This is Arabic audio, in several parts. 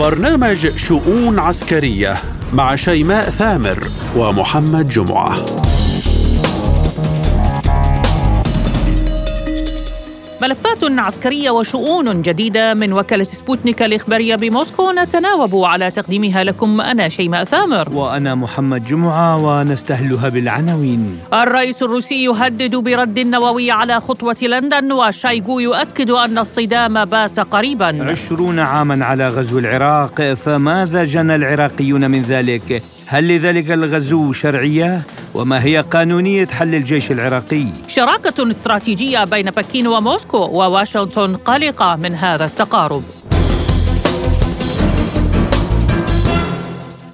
برنامج شؤون عسكرية مع شيماء ثامر ومحمد جمعة. ملفات عسكرية وشؤون جديدة من وكالة سبوتنيك الإخبارية بموسكو. نتناوب على تقديمها لكم أنا شيماء ثامر. وأنا محمد جمعة ونستهلها بالعناوين. الرئيس الروسي يهدد برد نووي على خطوة لندن وشايغو يؤكد أن الصدام بات قريبا. عشرون عاما على غزو العراق فماذا جنى العراقيون من ذلك؟ هل لذلك الغزو شرعية؟ وما هي قانونية حل الجيش العراقي؟ شراكة استراتيجية بين بكين وموسكو وواشنطن قلقة من هذا التقارب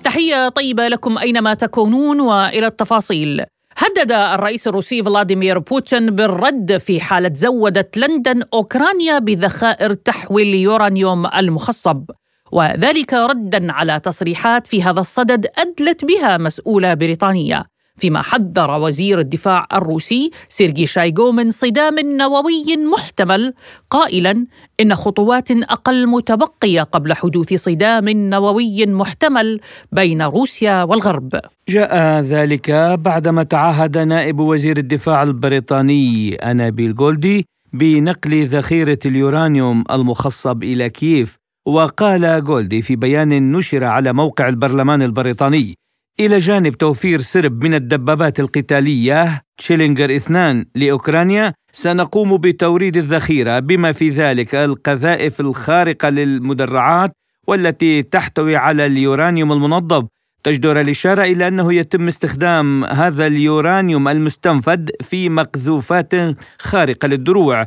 تحية طيبة لكم أينما تكونون وإلى التفاصيل هدد الرئيس الروسي فلاديمير بوتين بالرد في حالة زودت لندن أوكرانيا بذخائر تحوي اليورانيوم المخصب وذلك ردا على تصريحات في هذا الصدد أدلت بها مسؤولة بريطانية فيما حذر وزير الدفاع الروسي سيرجي شايغو من صدام نووي محتمل قائلا إن خطوات أقل متبقية قبل حدوث صدام نووي محتمل بين روسيا والغرب. جاء ذلك بعدما تعهد نائب وزير الدفاع البريطاني أنابيل جولدي بنقل ذخيرة اليورانيوم المخصب إلى كييف وقال جولدي في بيان نشر على موقع البرلمان البريطاني إلى جانب توفير سرب من الدبابات القتالية تشيلينجر اثنان لأوكرانيا سنقوم بتوريد الذخيرة بما في ذلك القذائف الخارقة للمدرعات والتي تحتوي على اليورانيوم المنظم تجدر الإشارة إلى أنه يتم استخدام هذا اليورانيوم المستنفد في مقذوفات خارقة للدروع.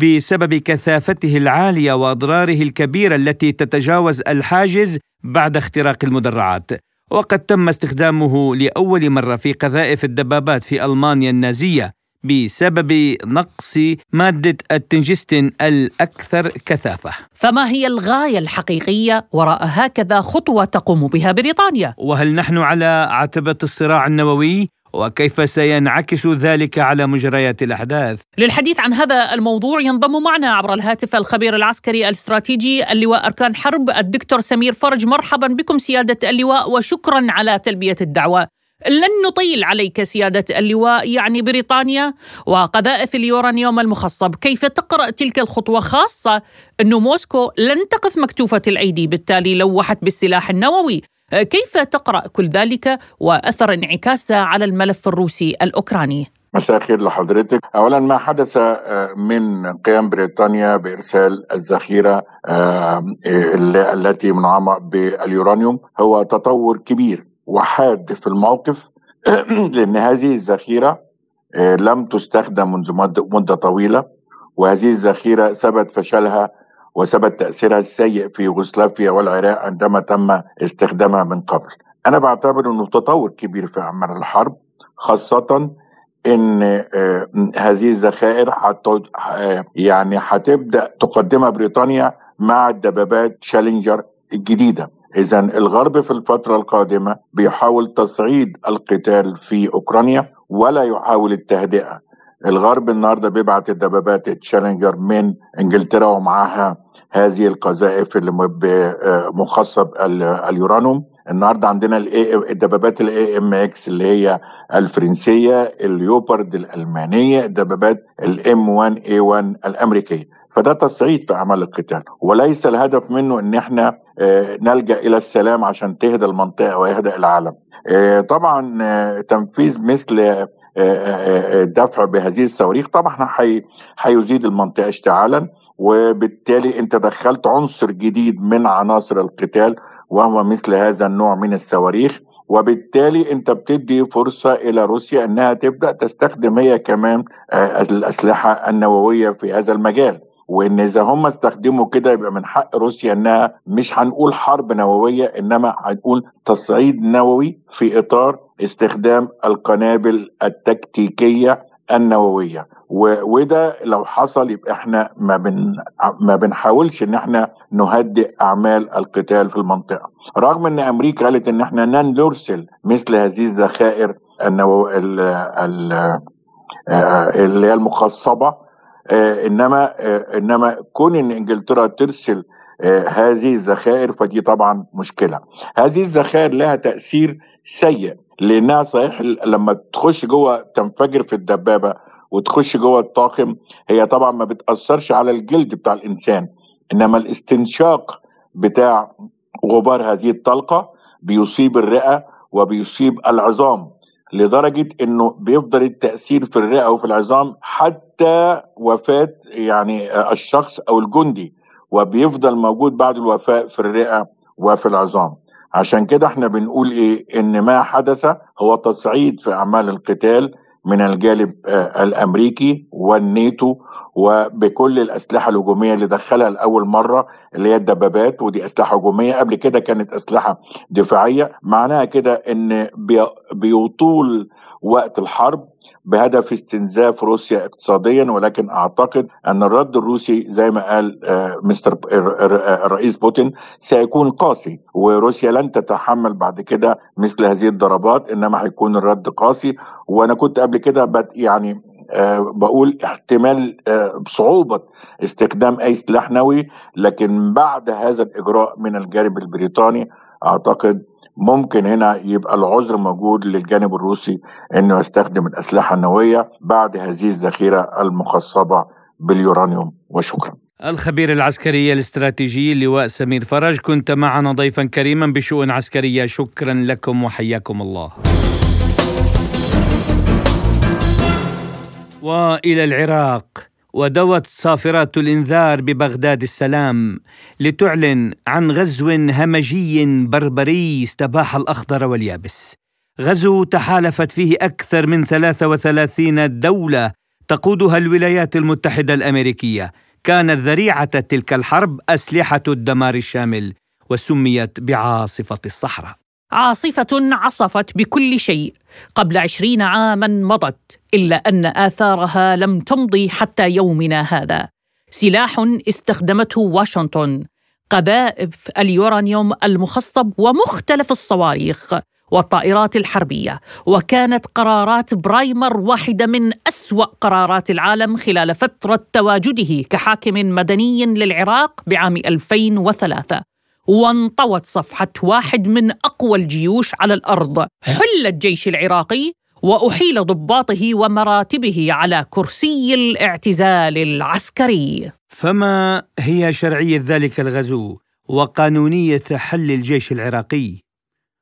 بسبب كثافته العالية وأضراره الكبيرة التي تتجاوز الحاجز بعد اختراق المدرعات وقد تم استخدامه لأول مرة في قذائف الدبابات في ألمانيا النازية بسبب نقص مادة التنجستين الأكثر كثافة. فما هي الغاية الحقيقية وراء هكذا خطوة تقوم بها بريطانيا؟ وهل نحن على عتبة الصراع النووي وكيف سينعكس ذلك على مجريات الأحداث؟ للحديث عن هذا الموضوع ينضم معنا عبر الهاتف الخبير العسكري الاستراتيجي اللواء أركان حرب الدكتور سمير فرج. مرحبا بكم سيادة اللواء وشكرا على تلبية الدعوة. لن نطيل عليك سيادة اللواء يعني بريطانيا وقذائف اليورانيوم المخصب. كيف تقرأ تلك الخطوة خاصة؟ أن موسكو لن تقف مكتوفة الأيدي. بالتالي لوحت بالسلاح النووي. كيف تقرأ كل ذلك وأثر انعكاسه على الملف الروسي الأوكراني؟ مساء الخير لحضرتك اولا ما حدث آه، من قيام بريطانيا بإرسال الذخيرة آه، التي منعمة باليورانيوم هو تطور كبير وحاد في الموقف لأن هذه الذخيرة لم تستخدم منذ مدة طويلة وهذه الذخيرة ثبت فشلها وثبت تأثيرها السيء في يوغوسلافيا والعراق عندما تم استخدامها من قبل. أنا بعتبر أنه تطور كبير في أعمال الحرب خاصة إن آه، هذه الذخائر آه، يعني هتبدا تقدمها بريطانيا مع الدبابات تشالنجر الجديدة. اذا الغرب في الفترة القادمة بيحاول تصعيد القتال في أوكرانيا ولا يحاول التهدئة. الغرب النهارده بيبعت الدبابات Challenger من إنجلترا ومعاها هذه القذائف اللي آه، مخصب اليورانيوم. النهارده عندنا الدبابات ال AMX اللي هي الفرنسية الليوبارد الألمانية الدبابات ال M1A1 الأمريكية. فده تصعيد في أعمال القتال. وليس الهدف منه إن إحنا آه، نلجأ إلى السلام عشان تهدى المنطقة ويهدأ العالم. آه، طبعا تنفيذ مثل الدفع بهذه الصواريخ طبعا هيزيد المنطقة اشتعالا. وبالتالي انت دخلت عنصر جديد من عناصر القتال وهو مثل هذا النوع من الصواريخ. وبالتالي انت بتدي فرصة إلى روسيا إنها تبدأ تستخدم هي كمان آه، الأسلحة النووية في هذا المجال. وإن إذا هم استخدموا كده يبقى من حق روسيا إنها مش هنقول حرب نووية إنما هنقول تصعيد نووي في إطار استخدام القنابل التكتيكية النووية. وده لو حصل يبقى إحنا ما بن ما بنحاولش ان إحنا نهدئ أعمال القتال في المنطقة. رغم ان أمريكا قالت ان إحنا لن نرسل مثل هذه الذخائر النوو آه، اللي هي المخصبة آه، إنما آه، إنما كون إن إنجلترا ترسل هذه الذخائر فدي طبعا مشكلة. هذه الذخائر لها تأثير سيء لانها صحيح لما تخش جوه تنفجر في الدبابة وتخش جوه الطاقم هي طبعا ما بتأثرش على الجلد بتاع الإنسان إنما الاستنشاق بتاع غبار هذه الطلقة بيصيب الرئة وبيصيب العظام لدرجة إنه بيفضل التأثير في الرئة وفي العظام حتى وفاة يعني الشخص أو الجندي وبيفضل موجود بعد الوفاة في الرئة وفي العظام. عشان كده إحنا بنقول إيه؟ إن ما حدث هو تصعيد في أعمال القتال من الجانب آه، الأمريكي والناتو وبكل الأسلحة الهجومية اللي دخلها لأول مرة اللي هي الدبابات ودي أسلحة هجومية. قبل كده كانت أسلحة دفاعية. معناها كده إن بيطول وقت الحرب بهدف استنزاف روسيا اقتصاديا ولكن أعتقد أن الرد الروسي زي ما قال آه، مستر الرئيس بوتين سيكون قاسي وروسيا لن تتحمل بعد كده مثل هذه الضربات إنما هيكون الرد قاسي. وأنا كنت قبل كده يعني أه بقول احتمال أه بصعوبة استخدام أي سلاح نووي لكن بعد هذا الإجراء من الجانب البريطاني أعتقد ممكن هنا يبقى العذر موجود للجانب الروسي إنه يستخدم الأسلحة النووية بعد هذه الذخيرة المخصبة باليورانيوم وشكرا. الخبير العسكري الاستراتيجي اللواء سمير فرج كنت معنا ضيفا كريما بشؤون عسكرية شكرا لكم وحياكم الله. وإلى العراق ودوت صافرات الإنذار ببغداد السلام لتعلن عن غزو همجي بربري استباح الأخضر واليابس. غزو تحالفت فيه أكثر من 33 دولة تقودها الولايات المتحدة الأمريكية. كانت ذريعة تلك الحرب أسلحة الدمار الشامل وسميت بعاصفة الصحراء. عاصفة عصفت بكل شيء. قبل عشرين عاما مضت إلا أن آثارها لم تمضي حتى يومنا هذا. سلاح استخدمته واشنطن. قذائف اليورانيوم المخصب ومختلف الصواريخ والطائرات الحربية. وكانت قرارات برايمر واحدة من أسوأ قرارات العالم خلال فترة تواجده كحاكم مدني للعراق بعام 2003 وانطوت صفحة واحد من أقوى الجيوش على الأرض حل الجيش العراقي وأحيل ضباطه ومراتبه على كرسي الاعتزال العسكري فما هي شرعية ذلك الغزو وقانونية حل الجيش العراقي؟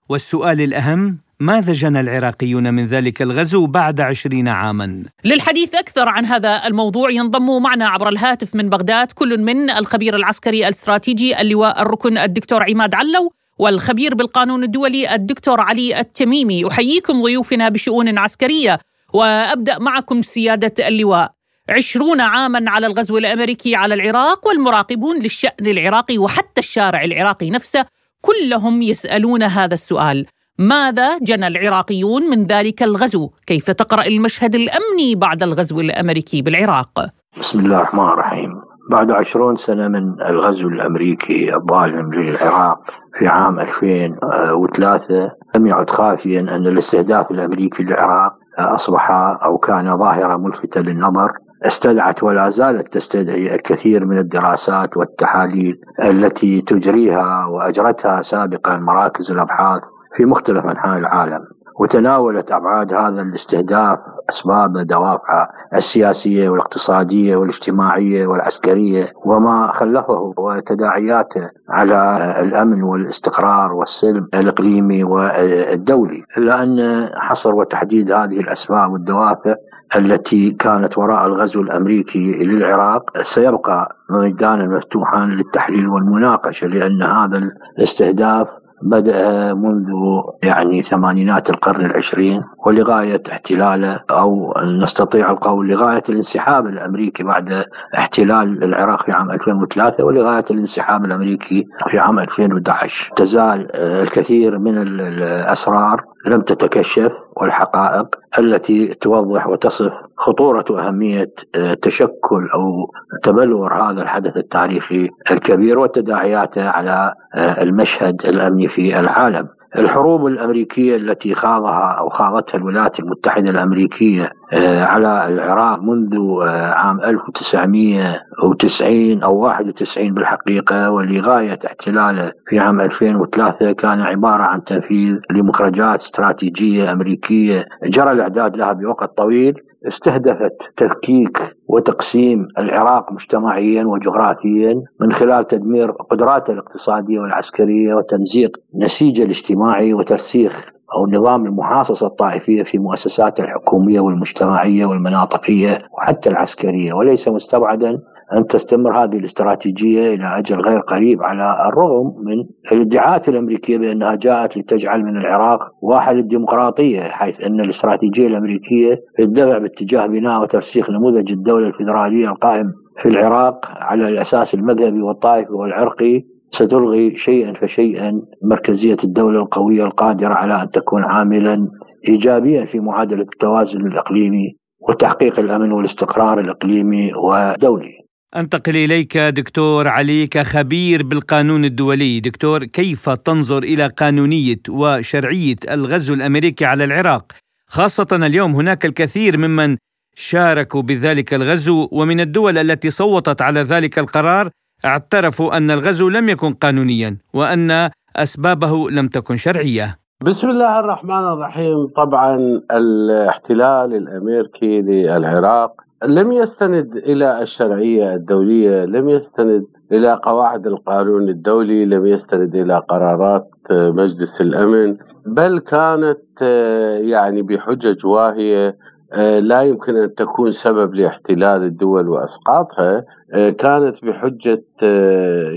والسؤال الأهم ماذا جنى العراقيون من ذلك الغزو بعد عشرين عاما؟ للحديث أكثر عن هذا الموضوع ينضم معنا عبر الهاتف من بغداد كل من الخبير العسكري الاستراتيجي اللواء الركن الدكتور عماد علو والخبير بالقانون الدولي الدكتور علي التميمي. أحييكم ضيوفنا بشؤون عسكرية وأبدأ معكم سيادة اللواء. عشرون عاما على الغزو الأمريكي على العراق والمراقبون للشأن العراقي وحتى الشارع العراقي نفسه كلهم يسألون هذا السؤال. ماذا جنى العراقيون من ذلك الغزو؟ كيف تقرأ المشهد الأمني بعد الغزو الأمريكي بالعراق؟ بسم الله الرحمن الرحيم بعد عشرون سنة من الغزو الأمريكي الظالم للعراق في عام 2003 لم يعد خافيا أن الاستهداف الأمريكي للعراق أصبح أو كان ظاهرة ملفتة للنظر استدعت ولا زالت تستدعي الكثير من الدراسات والتحاليل التي تجريها وأجرتها سابقا مراكز الأبحاث في مختلف أنحاء العالم وتناولت أبعاد هذا الاستهداف اسبابه دوافعه السياسية والاقتصادية والاجتماعية والعسكرية وما خلفه وتداعياته على الأمن والاستقرار والسلم الإقليمي والدولي. الا ان حصر وتحديد هذه الأسباب والدوافع التي كانت وراء الغزو الأمريكي للعراق سيبقى ميدانا مفتوحا للتحليل والمناقشة لأن هذا الاستهداف بدأ منذ يعني ثمانينات القرن العشرين ولغاية احتلاله أو نستطيع القول لغاية الانسحاب الأمريكي بعد احتلال العراق في عام 2003 ولغاية الانسحاب الأمريكي في عام 2011 تزال الكثير من الأسرار لم تتكشف والحقائق التي توضح وتصف خطورة وأهمية آه، تشكل أو تبلور هذا الحدث التاريخي الكبير وتداعياته على آه، المشهد الأمني في العالم. الحروب الأمريكية التي خاضها أو خاضتها الولايات المتحدة الأمريكية آه، على العراق منذ عام 1990 أو 91 بالحقيقة ولغاية احتلاله في عام 2003 كان عبارة عن تنفيذ لمخرجات استراتيجية أمريكية. جرى الإعداد لها بوقت طويل. استهدفت تفكيك وتقسيم العراق مجتمعيا وجغرافيا من خلال تدمير قدراته الاقتصادية والعسكرية وتمزيق نسيجه الاجتماعي وترسيخ أو نظام المحاصصة الطائفية في مؤسسات الحكومية والمجتمعية والمناطقية وحتى العسكرية وليس مستبعدا أن تستمر هذه الاستراتيجية إلى أجل غير قريب على الرغم من الادعاءات الأمريكية بأنها جاءت لتجعل من العراق واحد الديمقراطية حيث أن الاستراتيجية الأمريكية تدفع باتجاه بناء وترسيخ نموذج الدولة الفيدرالية القائم في العراق على الأساس المذهبي والطائفي والعرقي ستلغي شيئا فشيئا مركزية الدولة القوية القادرة على أن تكون عاملا إيجابيا في معادلة التوازن الإقليمي وتحقيق الأمن والاستقرار الإقليمي والدولي أنتقل إليك دكتور علي كخبير بالقانون الدولي، دكتور كيف تنظر إلى قانونية وشرعية الغزو الأمريكي على العراق؟ خاصة اليوم هناك الكثير ممن شاركوا بذلك الغزو ومن الدول التي صوتت على ذلك القرار اعترفوا أن الغزو لم يكن قانونيا وأن أسبابه لم تكن شرعية. بسم الله الرحمن الرحيم طبعا الاحتلال الأمريكي للعراق لم يستند إلى الشرعية الدولية، لم يستند إلى قواعد القانون الدولي، لم يستند إلى قرارات مجلس الأمن، بل كانت يعني بحجج واهية لا يمكن أن تكون سبب لاحتلال الدول وأسقاطها. كانت بحجة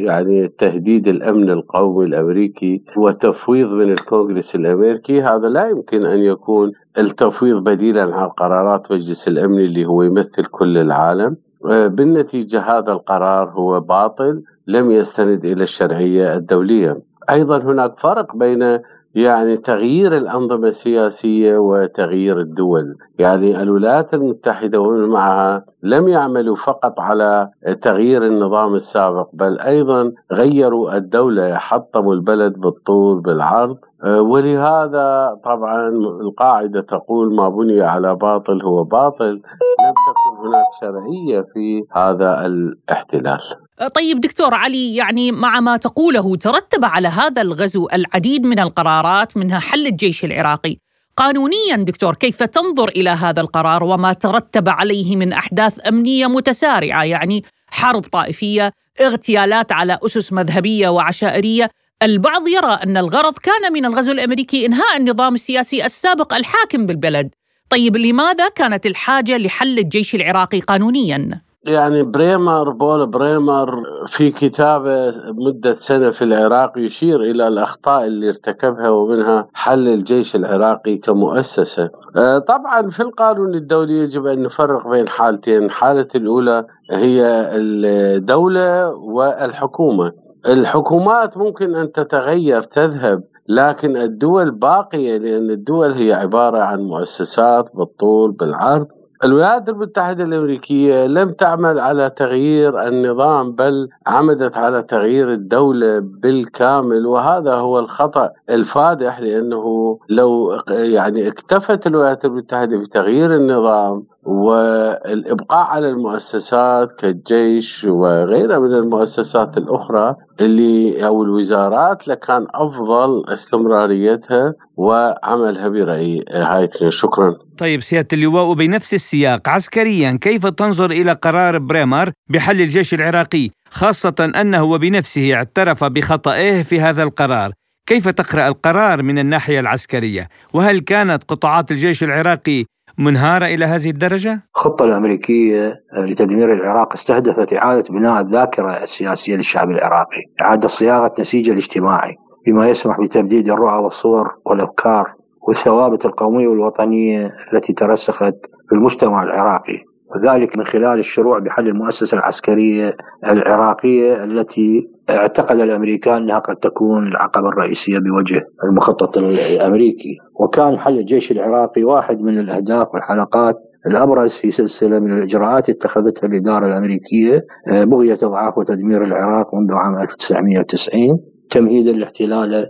يعني تهديد الأمن القومي الأمريكي وتفويض من الكونغرس الأمريكي. هذا لا يمكن أن يكون التفويض بديلا عن قرارات مجلس الأمن اللي هو يمثل كل العالم. بالنتيجة هذا القرار هو باطل لم يستند إلى الشرعية الدولية. أيضا هناك فرق بين يعني تغيير الأنظمة السياسية وتغيير الدول. يعني الولايات المتحدة ومن معها لم يعملوا فقط على تغيير النظام السابق بل أيضا غيروا الدولة حطموا البلد بالطول بالعرض. ولهذا طبعا القاعدة تقول ما بني على باطل هو باطل. لم تكن هناك شرعية في هذا الاحتلال. طيب دكتور علي يعني مع ما تقوله ترتب على هذا الغزو العديد من القرارات منها حل الجيش العراقي. قانونيا دكتور كيف تنظر إلى هذا القرار وما ترتب عليه من أحداث أمنية متسارعة؟ يعني حرب طائفية اغتيالات على أسس مذهبية وعشائرية. البعض يرى أن الغرض كان من الغزو الأمريكي إنهاء النظام السياسي السابق الحاكم بالبلد. طيب لماذا كانت الحاجة لحل الجيش العراقي قانونيا؟ يعني بريمر بول بريمر في كتابة مدة سنة في العراق يشير إلى الأخطاء اللي ارتكبها ومنها حل الجيش العراقي كمؤسسة. آه، طبعا في القانون الدولي يجب أن نفرق بين حالتين. الحالة الأولى هي الدولة والحكومة. الحكومات ممكن أن تتغير تذهب لكن الدول باقية لأن الدول هي عبارة عن مؤسسات بالطول بالعرض. الولايات المتحدة الأمريكية لم تعمل على تغيير النظام بل عمدت على تغيير الدولة بالكامل وهذا هو الخطأ الفادح لأنه لو يعني اكتفت الولايات المتحدة بتغيير النظام والإبقاء على المؤسسات كالجيش وغيرها من المؤسسات الأخرى اللي أو الوزارات لكان أفضل استمراريتها وعملها برأيي هاي شكرا. طيب سيادة اللواء بنفس السياق عسكريا كيف تنظر إلى قرار بريمر بحل الجيش العراقي خاصة أنه وبنفسه اعترف بخطئه في هذا القرار. كيف تقرأ القرار من الناحية العسكرية؟ وهل كانت قطاعات الجيش العراقي منهارة إلى هذه الدرجة؟ الخطة الأمريكية لتدمير العراق استهدفت إعادة بناء الذاكرة السياسية للشعب العراقي إعادة صياغة نسيجه الاجتماعي بما يسمح بتبديد الرؤى والصور والأفكار والثوابت القومية والوطنية التي ترسخت في المجتمع العراقي وذلك من خلال الشروع بحل المؤسسة العسكرية العراقية التي اعتقد الأمريكان أنها قد تكون العقبة الرئيسية بوجه المخطط الأمريكي، وكان حل الجيش العراقي واحد من الأهداف والحلقات الأبرز في سلسلة من الإجراءات اتخذتها الإدارة الأمريكية بغية أضعاف وتدمير العراق منذ عام 1990 تمهيدا لاحتلاله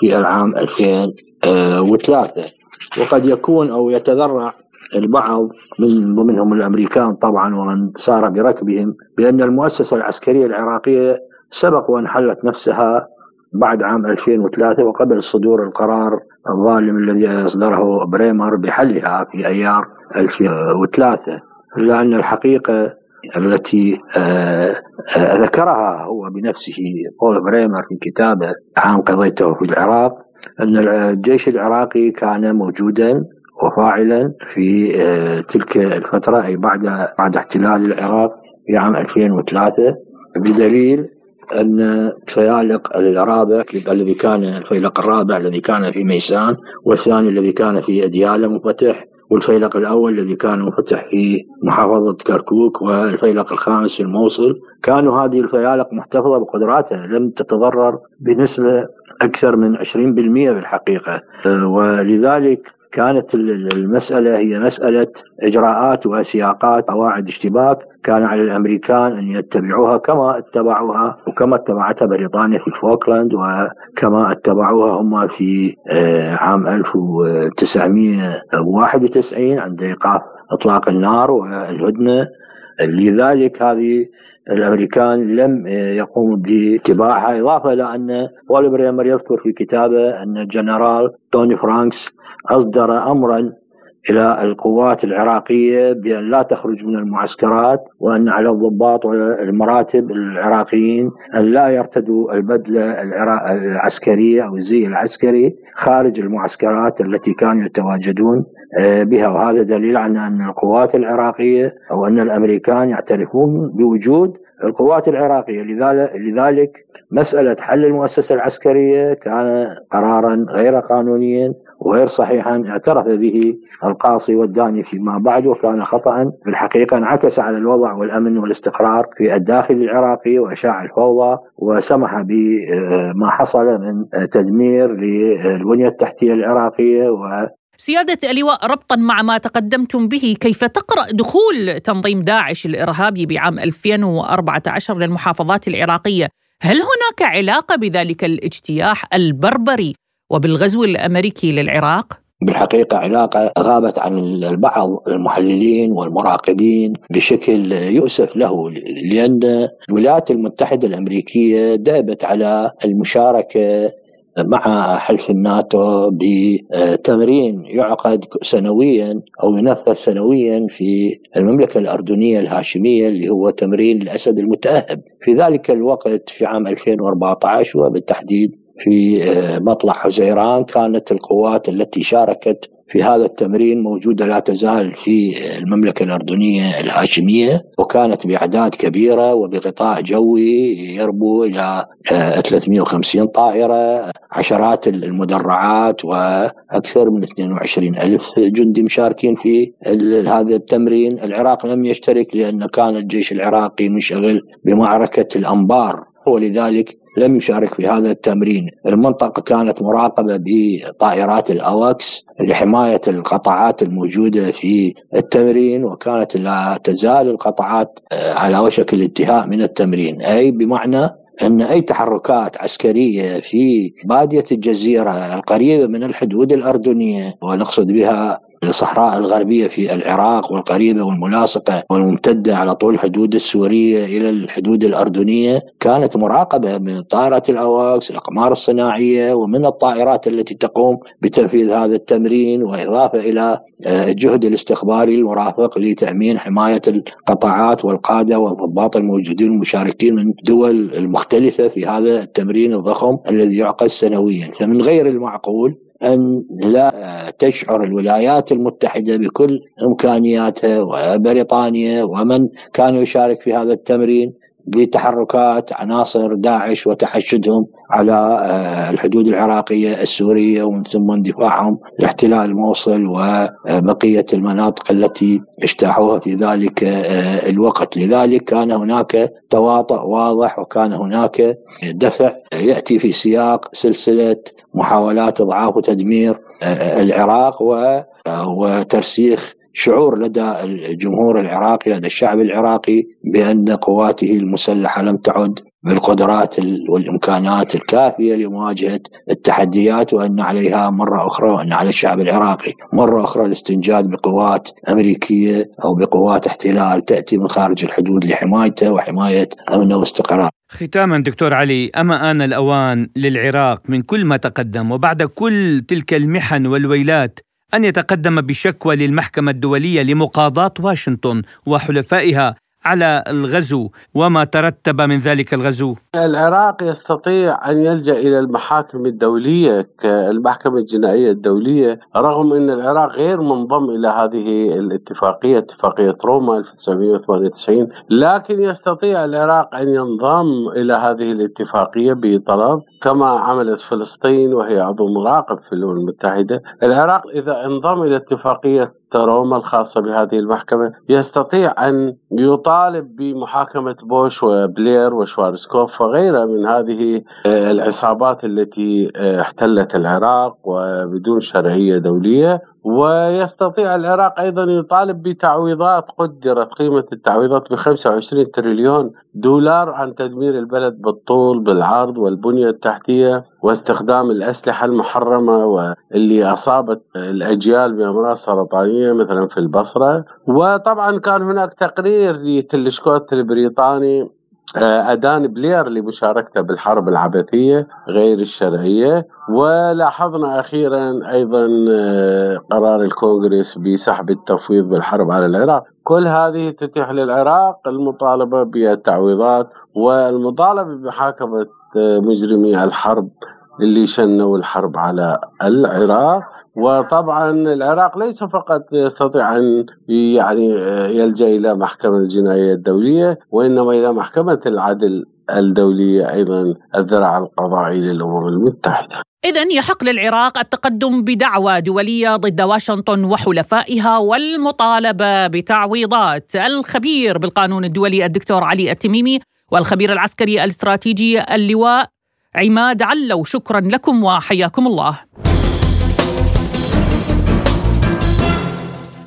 في العام 2003 وقد يكون أو يتذرع البعض من ضمنهم الأمريكان طبعا ومن سار بركبهم بأن المؤسسة العسكرية العراقية سبق وان حلت نفسها بعد عام 2003 وقبل صدور القرار الظالم الذي أصدره بريمر بحلها في أيار 2003 الا ان الحقيقة التي آه، آه، ذكرها هو بنفسه بول بريمر في كتابه عام قضيته في العراق أن الجيش العراقي كان موجودا وفاعلا في آه، تلك الفترة أي بعد بعد احتلال العراق في عام 2003 بدليل أن فيالق الرابع الذي كان الفيلق الرابع الذي كان في ميسان والثاني الذي كان في أديالة منفتح والفيلق الأول الذي كان منفتح في محافظة كركوك والفيلق الخامس في الموصل. كانوا هذه الفيالق محتفظة بقدراتها لم تتضرر بنسبة أكثر من 20% بالحقيقة آه، ولذلك كانت المسألة هي مسألة إجراءات وسياقات قواعد اشتباك. كان على الأمريكان أن يتبعوها كما اتبعوها وكما اتبعتها بريطانيا في فوكلاند وكما اتبعوها هم في آه، عام 1991 عند إيقاف إطلاق النار والهدنة. لذلك هذه الأمريكان لم يقوموا باتباعها إضافة إلى أن بول بريمر يذكر في كتابه أن الجنرال توني فرانكس أصدر أمرا إلى القوات العراقية بأن لا تخرج من المعسكرات وأن على الضباط والمراتب العراقيين أن لا يرتدوا البدلة العسكرية أو الزي العسكري خارج المعسكرات التي كانوا يتواجدون آه، بها. وهذا دليل على أن القوات العراقية أو أن الأمريكان يعترفون بوجود القوات العراقية. لذلك مسألة حل المؤسسة العسكرية كان قرارا غير قانونيا وغير صحيحا اعترف به القاصي والداني فيما بعد وكان خطأ في الحقيقة انعكس على الوضع والأمن والاستقرار في الداخل العراقي وإشاع الفوضى وسمح بما حصل من تدمير للبنية التحتية العراقية و سيادة اللواء ربطا مع ما تقدمتم به كيف تقرأ دخول تنظيم داعش الإرهابي بعام 2014 للمحافظات العراقية؟ هل هناك علاقة بذلك الاجتياح البربري؟ وبالغزو الأمريكي للعراق؟ بالحقيقة علاقة غابت عن البعض المحللين والمراقبين بشكل يؤسف له لأن الولايات المتحدة الأمريكية دابت على المشاركة مع حلف الناتو بتمرين يعقد سنويا أو ينفذ سنويا في المملكة الأردنية الهاشمية اللي هو تمرين الأسد المتأهب في ذلك الوقت في عام 2014 وبالتحديد في آه، مطلع حزيران كانت القوات التي شاركت في هذا التمرين موجودة لا تزال في المملكة الأردنية الهاشمية وكانت بأعداد كبيرة وبغطاء جوي يربو إلى 350 آه، طائرة عشرات المدرعات وأكثر من 22 ألف جندي مشاركين في هذا التمرين. العراق لم يشترك لأن كان الجيش العراقي منشغل بمعركة الأنبار. ولذلك لم يشارك في هذا التمرين. المنطقة كانت مراقبة بطائرات الأواكس لحماية القطاعات الموجودة في التمرين وكانت لا تزال القطاعات آه، على وشك الانتهاء من التمرين. أي بمعنى أن أي تحركات عسكرية في بادية الجزيرة القريبة من الحدود الأردنية ونقصد بها الصحراء الغربية في العراق والقريبة والملاصقة والممتدة على طول الحدود السورية إلى الحدود الأردنية كانت مراقبة من طائرات الأواكس الأقمار الصناعية ومن الطائرات التي تقوم بتنفيذ هذا التمرين وإضافة إلى آه، الجهد الاستخباري المرافق لتأمين حماية القطاعات والقادة والضباط الموجودين المشاركين من دول المختلفة في هذا التمرين الضخم الذي يعقد سنويا. فمن غير المعقول أن لا تشعر الولايات المتحدة بكل إمكانياتها وبريطانيا ومن كان يشارك في هذا التمرين. بتحركات عناصر داعش وتحشدهم على آه، الحدود العراقية السورية ومن ثم اندفاعهم لاحتلال الموصل وبقية المناطق التي اجتاحوها في ذلك آه، الوقت. لذلك كان هناك تواطؤ واضح وكان هناك دفع يأتي في سياق سلسلة محاولات إضعاف وتدمير آه، العراق وترسيخ شعور لدى الجمهور العراقي لدى الشعب العراقي بأن قواته المسلحة لم تعد بالقدرات والإمكانات الكافية لمواجهة التحديات وأن عليها مرة أخرى وأن على الشعب العراقي مرة أخرى الاستنجاد بقوات أمريكية أو بقوات احتلال تأتي من خارج الحدود لحمايته وحماية أمنه واستقرار. ختاما دكتور علي أما آن الأوان للعراق من كل ما تقدم وبعد كل تلك المحن والويلات أن يتقدم بشكوى للمحكمة الدولية لمقاضاه واشنطن وحلفائها على الغزو وما ترتب من ذلك الغزو؟ العراق يستطيع أن يلجأ إلى المحاكم الدولية كالمحكمة الجنائية الدولية رغم أن العراق غير منضم إلى هذه الاتفاقية اتفاقية روما 1998 لكن يستطيع العراق أن ينضم إلى هذه الاتفاقية بطلب كما عملت فلسطين وهي عضو مراقب في الأمم المتحدة العراق إذا انضم إلى اتفاقية روما الخاصة بهذه المحكمة يستطيع أن يطالب بمحاكمة بوش وبلير وشوارسكوف وغيرها من هذه آه، العصابات التي آه، احتلت العراق وبدون شرعية دولية. ويستطيع العراق أيضا يطالب بتعويضات قدرت قيمة التعويضات ب 25 تريليون دولار عن تدمير البلد بالطول بالعرض والبنية التحتية واستخدام الأسلحة المحرمة واللي أصابت الأجيال بأمراض سرطانية مثلا في البصرة. وطبعا كان هناك تقرير لتلشكوت البريطاني أدان بلير لمشاركته بالحرب العبثية غير الشرعية. ولاحظنا أخيرا أيضا آه، قرار الكونغرس بسحب التفويض بالحرب على العراق. كل هذه تتيح للعراق المطالبة بالتعويضات والمطالبة بمحاكمة آه، مجرمي الحرب اللي شنوا الحرب على العراق وطبعا العراق ليس فقط يستطيع أن يعني يلجأ إلى محكمة الجناية الدولية وإنما إلى محكمة العدل الدولية أيضا الذراع القضائي للأمم المتحدة. إذا يحق للعراق التقدم بدعوى دولية ضد واشنطن وحلفائها والمطالبة بتعويضات الخبير بالقانون الدولي الدكتور علي التميمي والخبير العسكري الاستراتيجي اللواء عماد علو شكرا لكم وحياكم الله.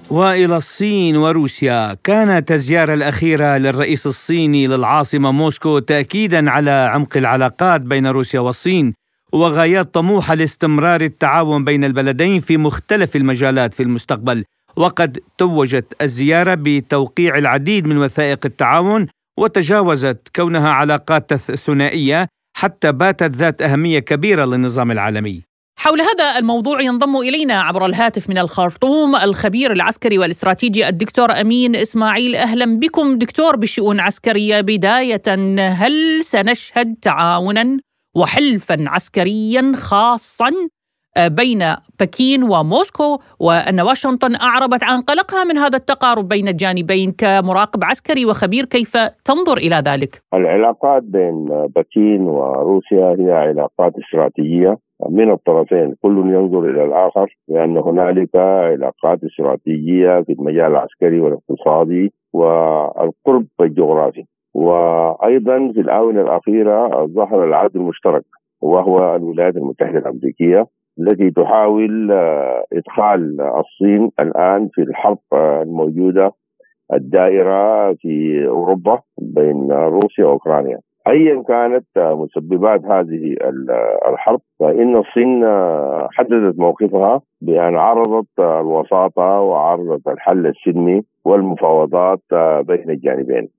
وإلى الصين وروسيا كانت الزيارة الأخيرة للرئيس الصيني للعاصمة موسكو تاكيدا على عمق العلاقات بين روسيا والصين وغايات طموحه لاستمرار التعاون بين البلدين في مختلف المجالات في المستقبل وقد توجت الزيارة بتوقيع العديد من وثائق التعاون وتجاوزت كونها علاقات ثنائية حتى باتت ذات أهمية كبيرة للنظام العالمي. حول هذا الموضوع ينضم إلينا عبر الهاتف من الخرطوم الخبير العسكري والاستراتيجي الدكتور أمين إسماعيل. أهلا بكم دكتور بشؤون عسكريه بداية هل سنشهد تعاونا وحلفا عسكريا خاصا؟ بين بكين وموسكو وأن واشنطن أعربت عن قلقها من هذا التقارب بين الجانبين كمراقب عسكري وخبير. كيف تنظر إلى ذلك؟ العلاقات بين بكين وروسيا هي علاقات استراتيجية من الطرفين. كل ينظر إلى الآخر لأن هنالك علاقات استراتيجية في المجال العسكري والاقتصادي والقرب الجغرافي. وأيضا في الآونة الأخيرة ظهر العهد المشترك وهو الولايات المتحدة الأمريكية. التي تحاول آه، إدخال الصين الآن في الحرب الموجودة الدائرة في أوروبا بين روسيا وأوكرانيا. ايا كانت مسببات هذه الحرب فإن الصين حددت موقفها بأن عرضت الوساطة وعرضت الحل السلمي والمفاوضات بين الجانبين.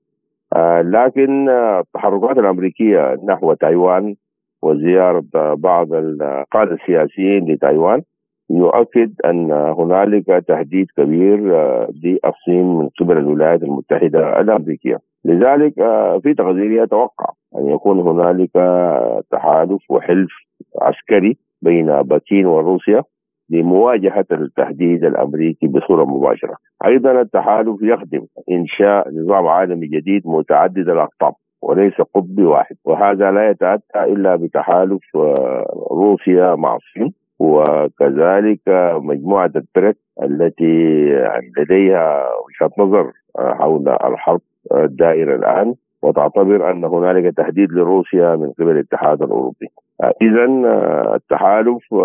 لكن التحركات الأمريكية نحو تايوان وزيارة بعض القادة السياسيين لتايوان يؤكد أن هنالك تهديد كبير للصين من قبل الولايات المتحدة الأمريكية لذلك آه، في تقديري أتوقع أن يكون هنالك تحالف وحلف عسكري بين بكين وروسيا لمواجهة التهديد الأمريكي بصورة مباشرة. أيضا التحالف يخدم إنشاء نظام عالمي جديد متعدد الأقطاب وليس قطبي واحد. وهذا لا يتأتى إلا بتحالف آه، روسيا مع الصين وكذلك مجموعة البريك التي لديها وجهة نظر آه، حول الحرب الدائرة الآن. وتعتبر أن هنالك تهديد لروسيا من قبل الاتحاد الأوروبي. اذا التحالف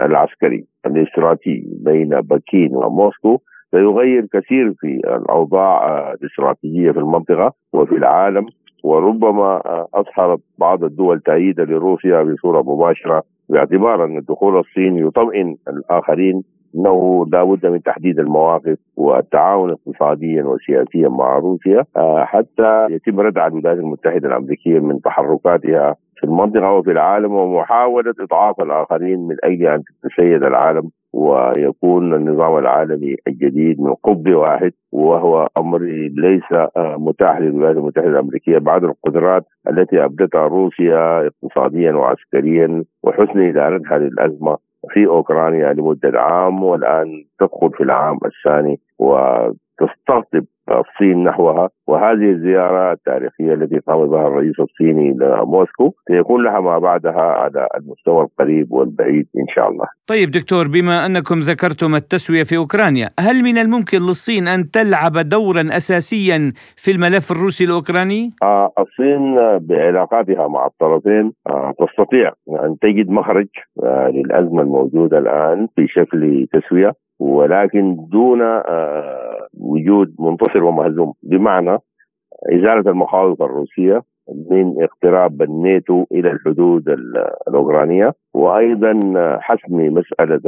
العسكري الاستراتيجي بين بكين وموسكو سيغير كثير في الأوضاع الاستراتيجية في المنطقة وفي العالم. وربما أظهرت بعض الدول تأييدا لروسيا بصورة مباشرة باعتبار أن دخول الصين يطمئن الآخرين إنه لابد من تحديد المواقف والتعاون اقتصاديا وسياسيا مع روسيا آه، حتى يتم ردع الولايات المتحدة الأمريكية من تحركاتها في المنطقة وفي العالم ومحاولة إضعاف الآخرين من أجل أن تتسيد العالم. ويكون النظام العالمي الجديد من قطب واحد وهو أمر ليس آه، متاح للولايات المتحدة الأمريكية بعد القدرات التي أبدتها روسيا اقتصاديا وعسكريا وحسن إدارتها للأزمة في أوكرانيا لمدة عام والآن تدخل في العام الثاني وتستقطب الصين نحوها وهذه الزيارة التاريخية التي قام بها الرئيس الصيني لموسكو سيكون لها ما بعدها على المستوى القريب والبعيد إن شاء الله طيب دكتور بما أنكم ذكرتم التسوية في أوكرانيا هل من الممكن للصين أن تلعب دورا أساسيا في الملف الروسي الأوكراني؟ آه الصين بعلاقاتها مع الطرفين آه تستطيع أن تجد مخرج آه للأزمة الموجودة الآن في شكل تسوية ولكن دون آه، وجود منتصر ومهزوم. بمعنى إزالة المخاوف الروسية من اقتراب الناتو إلى الحدود الأوكرانية وأيضا حسم مسألة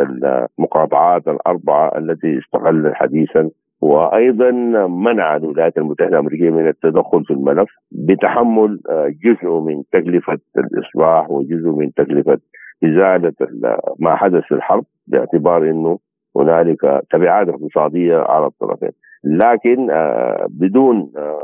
المقاطعات الأربعة التي استقلت حديثا وأيضا منع الولايات المتحدة الأمريكية من التدخل في الملف بتحمل جزء من تكلفة الإصلاح وجزء من تكلفة إزالة ما حدث في الحرب باعتبار إنه هنالك تبعات اقتصادية على الطرفين. لكن آه، بدون آه،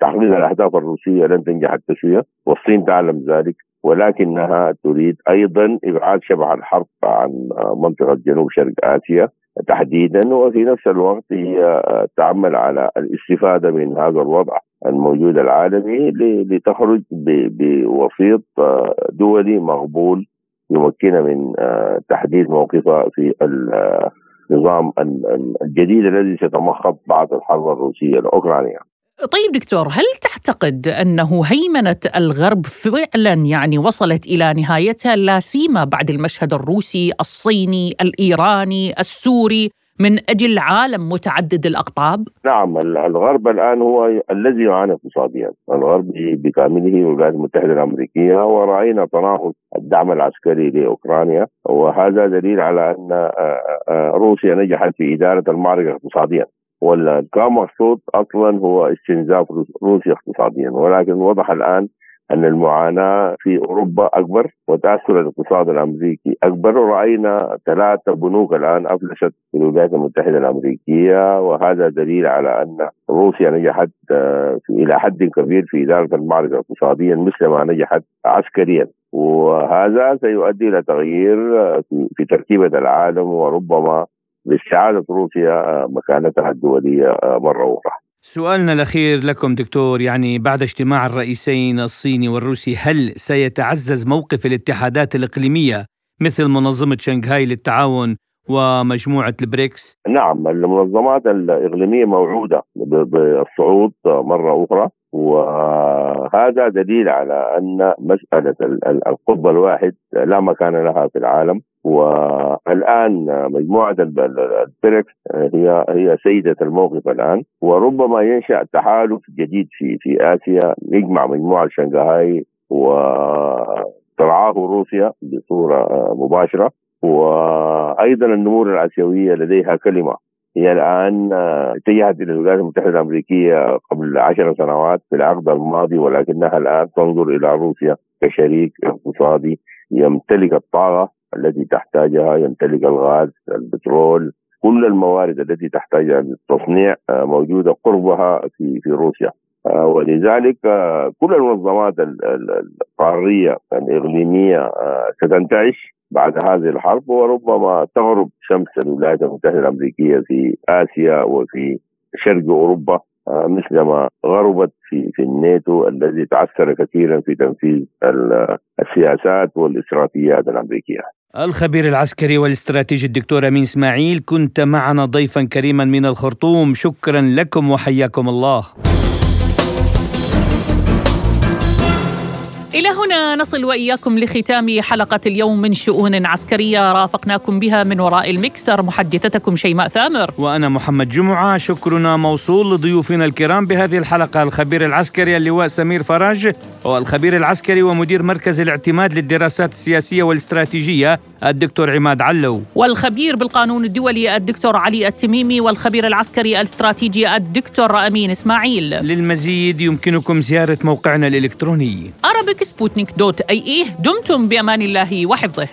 تحقيق الأهداف الروسية لن تنجح التسوية والصين تعلم ذلك ولكنها تريد أيضا إبعاد شبح الحرب عن آه، منطقة جنوب شرق آسيا تحديدا وفي نفس الوقت هي تعمل على الاستفادة من هذا الوضع الموجود العالمي لتخرج بوسيط دولي مقبول يمكنها من تحديد موقفها في النظام الجديد الذي سيتمخض بعد الحرب الروسية الاوكرانيه. طيب دكتور هل تعتقد أنه هيمنة الغرب فعلا يعني وصلت إلى نهايتها لا سيما بعد المشهد الروسي، الصيني، الإيراني، السوري من أجل عالم متعدد الأقطاب؟ نعم الغرب الآن هو الذي يعاني اقتصاديا، الغرب بكامله والولايات المتحدة الأمريكية ورأينا تناقض الدعم العسكري لأوكرانيا وهذا دليل على أن آه، آه، روسيا نجحت في إدارة المعركة اقتصاديا. ولا كان مقصود أصلا هو استنزاف روسيا اقتصاديا. ولكن وضح الآن أن المعاناة في أوروبا أكبر وتاثر الاقتصاد الأمريكي أكبر ورأينا ثلاثة بنوك الآن افلست في الولايات المتحدة الأمريكية وهذا دليل على أن روسيا نجحت آه، إلى حد كبير في اداره المعركه اقتصاديا مثل ما نجحت عسكريا وهذا سيؤدي إلى تغيير آه، في تركيبة العالم وربما باستعادة روسيا آه، مكانتها الدولية مرة أخرى. سؤالنا الأخير لكم دكتور يعني بعد اجتماع الرئيسين الصيني والروسي هل سيتعزز موقف الاتحادات الإقليمية مثل منظمة شنغهاي للتعاون ومجموعة البريكس؟ نعم المنظمات الإقليمية موعودة بالصعود مرة أخرى وهذا دليل على أن مسألة القطب الواحد لا مكان لها في العالم والآن مجموعة البريكس هي هي سيدة الموقف الآن. وربما ينشأ تحالف جديد في في آسيا. يجمع مجموعة شنغهاي وترعاه روسيا بصورة مباشرة. وأيضا النمور الآسيوية لديها كلمة. هي الآن اتجهت إلى الولايات المتحدة الأمريكية قبل عشر سنوات في العقد الماضي ولكنها الآن تنظر إلى روسيا كشريك اقتصادي يمتلك الطاقة التي تحتاجها يمتلك الغاز البترول كل الموارد التي تحتاجها للتصنيع آه، موجودة قربها في في روسيا آه، ولذلك آه، كل المنظمات القارية الإقليمية ستنتعش بعد هذه الحرب وربما تغرب شمس الولايات المتحدة الأمريكية في آسيا وفي شرق أوروبا مثلما غربت في في الناتو الذي تعثر كثيرا في تنفيذ السياسات والاستراتيجيات الأمريكية. الخبير العسكري والاستراتيجي الدكتور أمين إسماعيل كنت معنا ضيفا كريما من الخرطوم. شكرا لكم وحياكم الله. إلى هنا نصل وإياكم لختام حلقة اليوم من شؤون عسكرية. رافقناكم بها من وراء المكسر محدثتكم شيماء ثامر. وأنا محمد جمعة. شكرنا موصول لضيوفنا الكرام بهذه الحلقة. الخبير العسكري اللواء سمير فرج والخبير العسكري ومدير مركز الاعتماد للدراسات السياسية والاستراتيجية الدكتور عماد علو. والخبير بالقانون الدولي الدكتور علي التميمي والخبير العسكري الاستراتيجي الدكتور أمين إسماعيل. للمزيد يمكنكم زيارة موقعنا الإلكتروني. أرابيك سبوتنيك دوت أي إيه دمتم بأمان الله وحفظه.